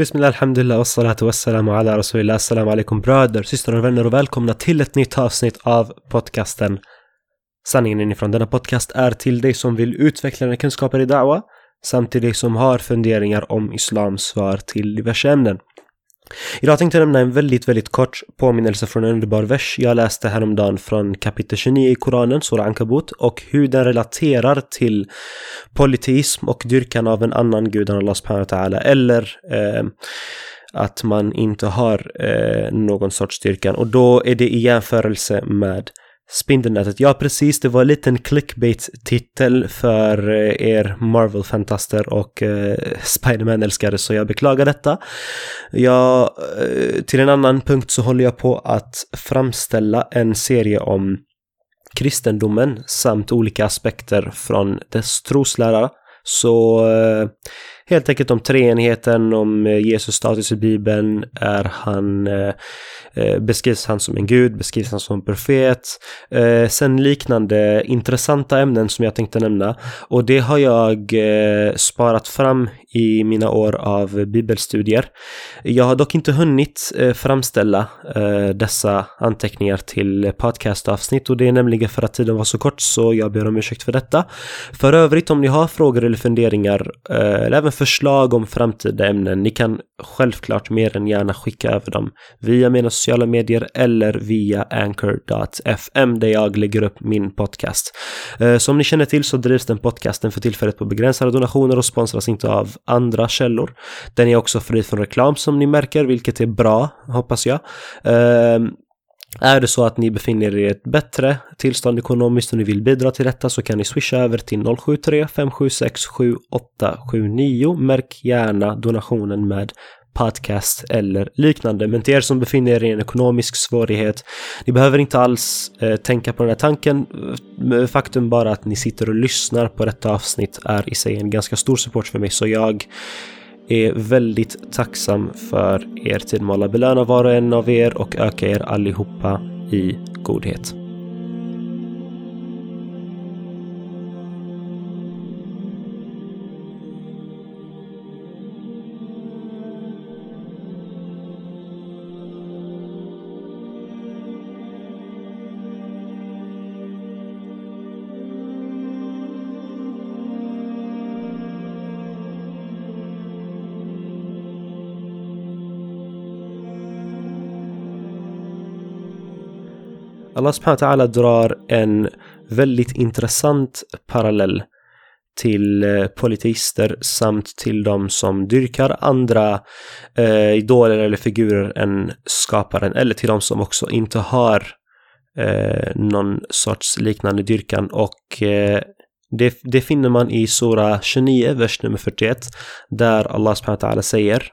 Bismillah, alhamdulillah, wassalatu wassalamu ala rasulillah, assalamu alaikum bröder, systrar och vänner och välkomna till ett nytt avsnitt av podcasten Sanningen inifrån. Denna podcast är till dig som vill utveckla dina kunskaper i da'wa samt till dig som har funderingar om islams svar till diverse ämnen. Idag tänkte jag nämna en väldigt, väldigt kort påminnelse från en underbar vers jag läste häromdagen från kapitel 29 i Koranen, Sura Ankabut, och hur den relaterar till politism och dyrkan av en annan gud än Allah subhanahu wa ta'ala, eller eh, att man inte har eh, någon sorts dyrkan. Och då är det i jämförelse med Spindelnätet. Ja, precis. Det var en liten clickbait-titel för eh, er Marvel-fantaster och eh, Spiderman-älskare, så jag beklagar detta. Jag, eh, till en annan punkt så håller jag på att framställa en serie om kristendomen samt olika aspekter från dess troslära. Så eh, helt enkelt om treenigheten, om eh, Jesus status i Bibeln, är han, eh, eh, beskrivs han som en gud, beskrivs han som en profet, eh, sen liknande intressanta ämnen som jag tänkte nämna och det har jag eh, sparat fram i mina år av bibelstudier. Jag har dock inte hunnit eh, framställa eh, dessa anteckningar till podcastavsnitt och det är nämligen för att tiden var så kort så jag ber om ursäkt för detta. För övrigt om ni har frågor eller funderingar eller även förslag om framtida ämnen. Ni kan självklart mer än gärna skicka över dem via mina sociala medier eller via anchor.fm där jag lägger upp min podcast. Eh, som ni känner till så drivs den podcasten för tillfället på begränsade donationer och sponsras inte av andra källor. Den är också fri från reklam som ni märker, vilket är bra, hoppas jag. Eh, är det så att ni befinner er i ett bättre tillstånd ekonomiskt och ni vill bidra till detta så kan ni swisha över till 073 576 7879. Märk gärna donationen med podcast eller liknande. Men till er som befinner er i en ekonomisk svårighet, ni behöver inte alls eh, tänka på den här tanken. Eh, faktum bara att ni sitter och lyssnar på detta avsnitt är i sig en ganska stor support för mig, så jag är väldigt tacksam för er tid. med alla. belöna var och en av er och öka er allihopa i godhet. Allah subhanahu wa ta'ala drar en väldigt intressant parallell till eh, politister samt till de som dyrkar andra eh, idoler eller figurer än skaparen eller till de som också inte har eh, någon sorts liknande dyrkan. Och eh, det, det finner man i Sura 29, vers nummer 41 där Allah subhanahu wa ta'ala säger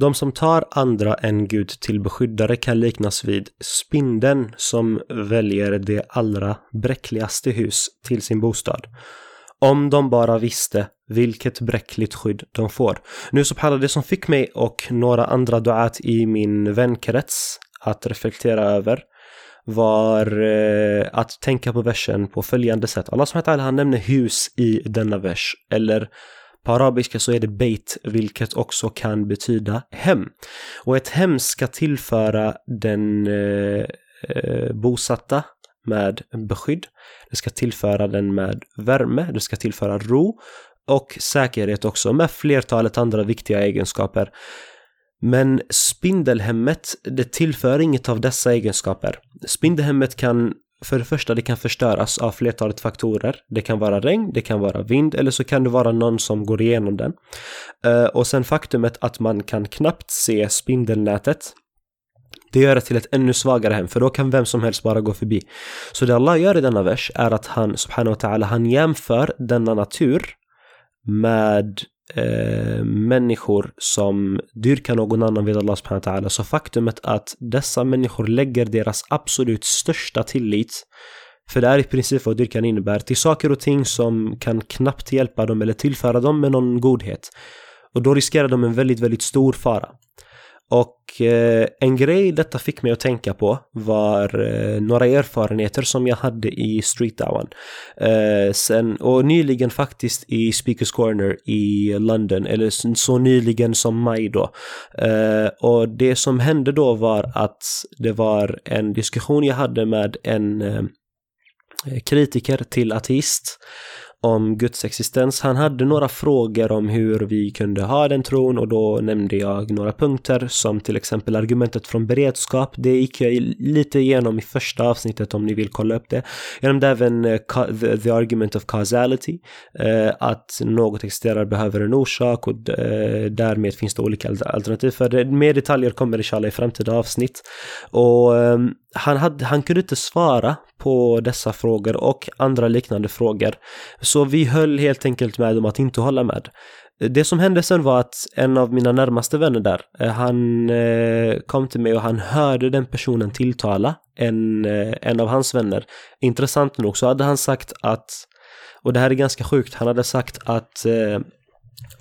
De som tar andra än Gud till beskyddare kan liknas vid spindeln som väljer det allra bräckligaste hus till sin bostad. Om de bara visste vilket bräckligt skydd de får. Nu subhanallah, det som fick mig och några andra duat i min vänkrets att reflektera över var eh, att tänka på versen på följande sätt. Allah subhanahu han nämner hus i denna vers, eller på arabiska så är det beit, vilket också kan betyda hem. Och ett hem ska tillföra den eh, eh, bosatta med beskydd. Det ska tillföra den med värme, det ska tillföra ro och säkerhet också med flertalet andra viktiga egenskaper. Men spindelhemmet, det tillför inget av dessa egenskaper. Spindelhemmet kan för det första, det kan förstöras av flertalet faktorer. Det kan vara regn, det kan vara vind eller så kan det vara någon som går igenom den. Eh, och sen faktumet att man kan knappt se spindelnätet det gör det till ett ännu svagare hem, för då kan vem som helst bara gå förbi. Så det Allah gör i denna vers är att han, subhanahu wa ta'ala, han jämför denna natur med eh, människor som dyrkar någon annan vid Allah subhanahu wa ta'ala. Så faktumet att dessa människor lägger deras absolut största tillit för det är i princip vad dyrkan innebär, till saker och ting som kan knappt hjälpa dem eller tillföra dem med någon godhet. Och då riskerar de en väldigt, väldigt stor fara. Och eh, en grej detta fick mig att tänka på var eh, några erfarenheter som jag hade i Street Down. Eh, sen, och nyligen faktiskt i Speakers Corner i London, eller så nyligen som maj då. Eh, och det som hände då var att det var en diskussion jag hade med en eh, kritiker till ateist om Guds existens. Han hade några frågor om hur vi kunde ha den tron och då nämnde jag några punkter som till exempel argumentet från beredskap. Det gick jag lite igenom i första avsnittet om ni vill kolla upp det. Jag nämnde även eh, the, argument of causality, eh, att något existerar behöver en orsak och eh, därmed finns det olika alternativ för det. Mer detaljer kommer inshallah i framtida avsnitt. Och ehm, han, hade, han kunde inte svara på dessa frågor och andra liknande frågor. Så vi höll helt enkelt med om att inte hålla med. Det som hände sen var att en av mina närmaste vänner där, eh, han eh, kom till mig och han hörde den personen tilltala en, eh, en av hans vänner. Intressant nog så hade han sagt att, och det här är ganska sjukt, han hade sagt att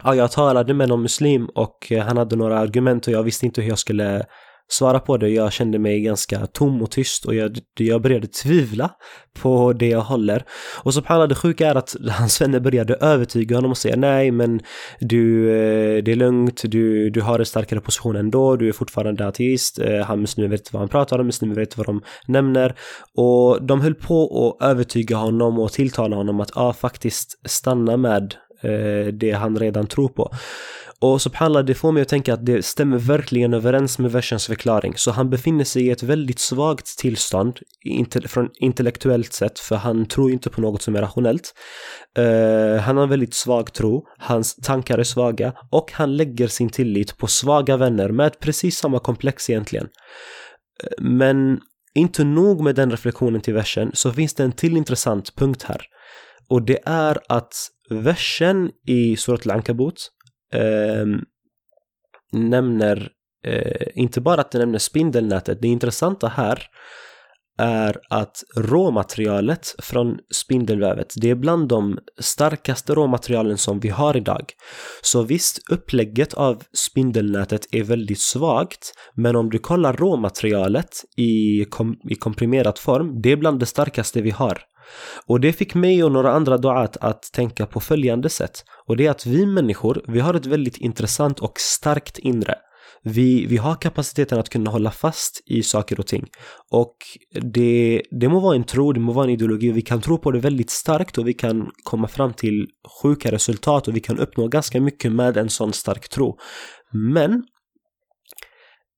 ja, jag talade med någon muslim och han hade några argument och jag visste inte hur jag skulle svara på det. Jag kände mig ganska tom och tyst och jag, jag började tvivla på det jag håller. Och så subhanallah, det sjuka är att hans vänner började övertyga honom och säga nej men du, eh, det är lugnt, du, du har en starkare position ändå, du är fortfarande ateist, eh, han muslimer vet vad han pratar om, muslimer vet vad de nämner. Och de höll på att övertyga honom och tilltala honom att ja, ah, faktiskt stanna med eh, det han redan tror på. Och subhanallah, det får mig att tänka att det stämmer verkligen överens med versens förklaring. Så han befinner sig i ett väldigt svagt tillstånd från intellektuellt sett, för han tror inte på något som är rationellt. Uh, han har en väldigt svag tro, hans tankar är svaga och han lägger sin tillit på svaga vänner med precis samma komplex egentligen. Uh, men inte nog med den reflektionen till versen så finns det en till intressant punkt här. Och det är att versen i Surat al-Ankabut eh, nämner eh, inte bara att det nämner spindelnätet, det intressanta här är att råmaterialet från spindelvävet, det är bland de starkaste råmaterialen som vi har idag. Så visst, upplägget av spindelnätet är väldigt svagt, men om du kollar råmaterialet i, kom i komprimerad form, det är bland det starkaste vi har. Och det fick mig och några andra duat att tänka på följande sätt. Och det är att vi människor, vi har ett väldigt intressant och starkt inre. Vi, vi har kapaciteten att kunna hålla fast i saker och ting. Och det, det må vara en tro, det må vara en ideologi, vi kan tro på det väldigt starkt och vi kan komma fram till sjuka resultat och vi kan uppnå ganska mycket med en sån stark tro. Men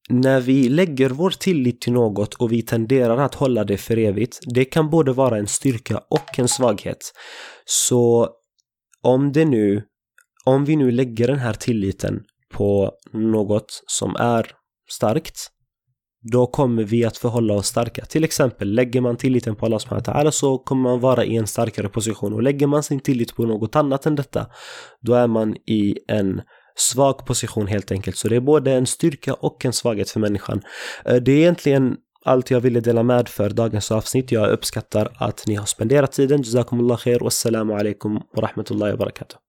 när vi lägger vår tillit till något och vi tenderar att hålla det för evigt, det kan både vara en styrka och en svaghet. Så om det nu, om vi nu lägger den här tilliten på något som är starkt, då kommer vi att förhålla oss starka. Till exempel, lägger man tilliten på Allah subhanahu så kommer man vara i en starkare position och lägger man sin tillit på något annat än detta, då är man i en svag position helt enkelt. Så det är både en styrka och en svaghet för människan. Eh, det är egentligen allt jag ville dela med för dagens avsnitt. Jag uppskattar att ni har spenderat tiden. Jazakumullah khair. Wassalamu alaikum wa rahmatullahi wa barakatuh.